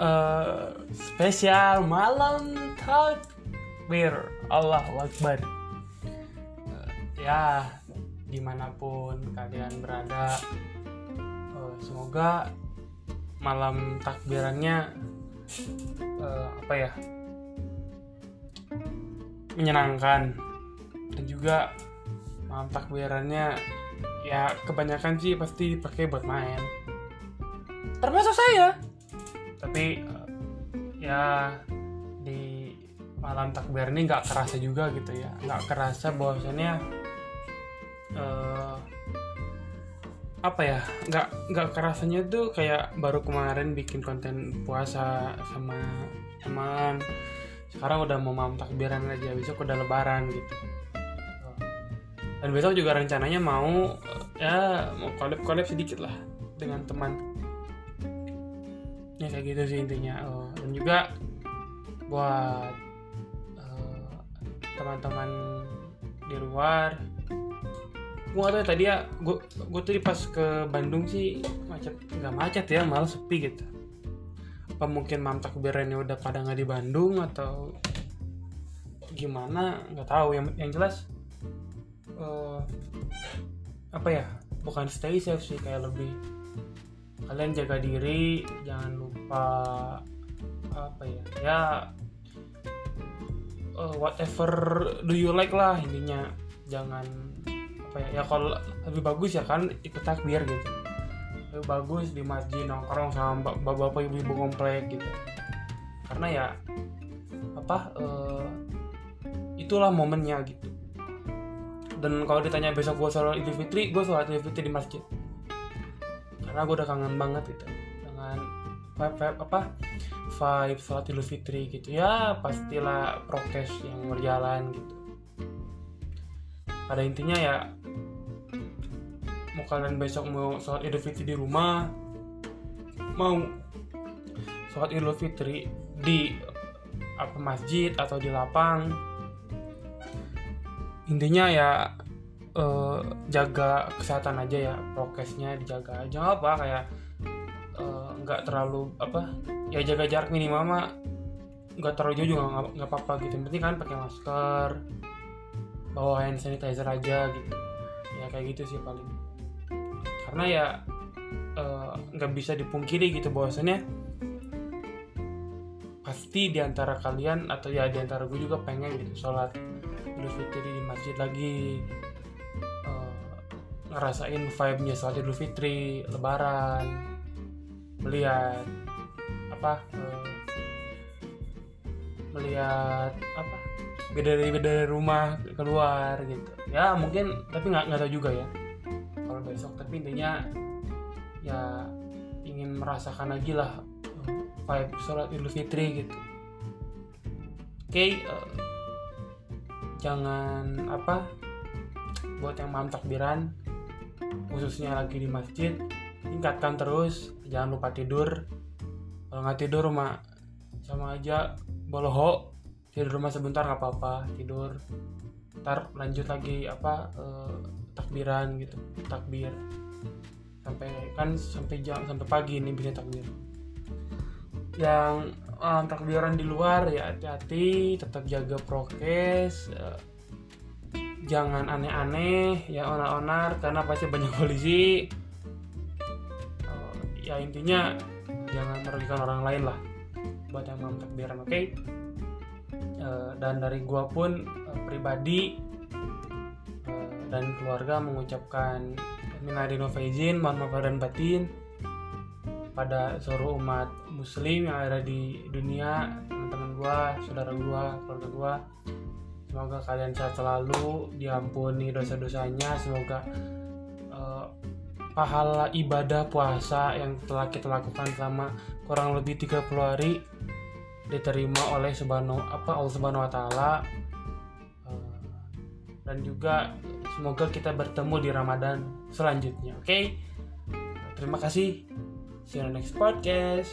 eh, spesial malam takbir. Allah Akbar. Eh, ya di mana pun kalian berada eh, semoga malam takbirannya eh, apa ya menyenangkan. Dan juga malam takbirannya ya kebanyakan sih pasti dipakai buat main. Termasuk saya tapi eh, ya di malam takbir ini nggak kerasa juga gitu ya. Nggak kerasa bahwasannya eh, apa ya nggak nggak kerasanya tuh kayak baru kemarin bikin konten puasa sama teman. Sekarang udah mau malam takbiran aja besok udah lebaran gitu. Dan besok juga rencananya mau ya mau collab collab sedikit lah dengan teman ya kayak gitu sih intinya. Oh, dan juga buat eh, teman-teman di luar gue gak tau ya, tadi ya gue gue tuh pas ke Bandung sih macet nggak macet ya malah sepi gitu. Apa mungkin malam takbirannya udah pada nggak di Bandung atau gimana? Nggak tahu. Yang yang jelas eh, apa ya bukan stay safe sih kayak lebih kalian jaga diri jangan lupa apa ya ya eh, whatever do you like lah intinya. Jangan apa ya ya kalau lebih bagus ya kan ikut takbir gitu. Lebih bagus di masjid nongkrong sama bap- bapak-bapak ibu-ibu komplek gitu. Karena ya apa eh, itulah momennya gitu. Dan kalau ditanya besok gue sholat idul fitri gue sholat idul fitri di masjid karena gue udah kangen banget gitu dengan vibe, vibe apa vibe sholat idul fitri gitu. Ya pastilah prokes yang berjalan gitu. Pada intinya ya mau kalian besok mau sholat idul fitri di rumah mau sholat idul fitri di apa masjid atau di lapang intinya ya eh, jaga kesehatan aja ya prokesnya dijaga aja nggak apa kayak eh, nggak terlalu apa ya jaga jarak minimal mah nggak terlalu jauh juga nggak apa-apa gitu. Yang penting kan pakai masker bawa hand sanitizer aja gitu. Ya kayak gitu sih paling. Karena ya eh, nggak bisa dipungkiri gitu bahwasannya pasti di antara kalian atau ya di antara gue juga pengen gitu sholat Idul Fitri di masjid lagi ngerasain vibe-nya sholat Idul Fitri Lebaran melihat apa eh, melihat apa beda dari beda dari rumah keluar gitu. Ya mungkin tapi nggak nggak tahu juga ya kalau besok. Tapi intinya ya ingin merasakan lagi lah vibe sholat Idul Fitri gitu. Oke eh, jangan apa buat yang malam takbiran khususnya lagi di masjid tingkatkan terus jangan lupa tidur. Kalau nggak tidur mak sama aja boloho tidur rumah sebentar nggak apa-apa tidur. Ntar lanjut lagi apa eh, takbiran gitu takbir. Sampai kan sampai jam sampai pagi nih bisa takbir. Yang um, takbiran di luar ya hati-hati tetap jaga prokes eh, jangan aneh-aneh ya onar-onar karena pasti banyak polisi. Eh, ya intinya jangan merugikan orang lain lah buat yang mau takbiran oke? Eh, dan dari gua pun eh, pribadi eh, dan keluarga mengucapkan wal faizin mohon maaf dan batin pada seluruh umat muslim yang ada di dunia teman-teman gua saudara gua keluarga gua semoga kalian sehat selalu diampuni dosa-dosanya. Semoga eh, pahala ibadah puasa yang telah kita lakukan selama kurang lebih 30 hari diterima oleh subhanahu apa Allah Subhanahu wa taala. Eh, dan juga semoga kita bertemu di Ramadan selanjutnya oke? Terima kasih. See you on next podcast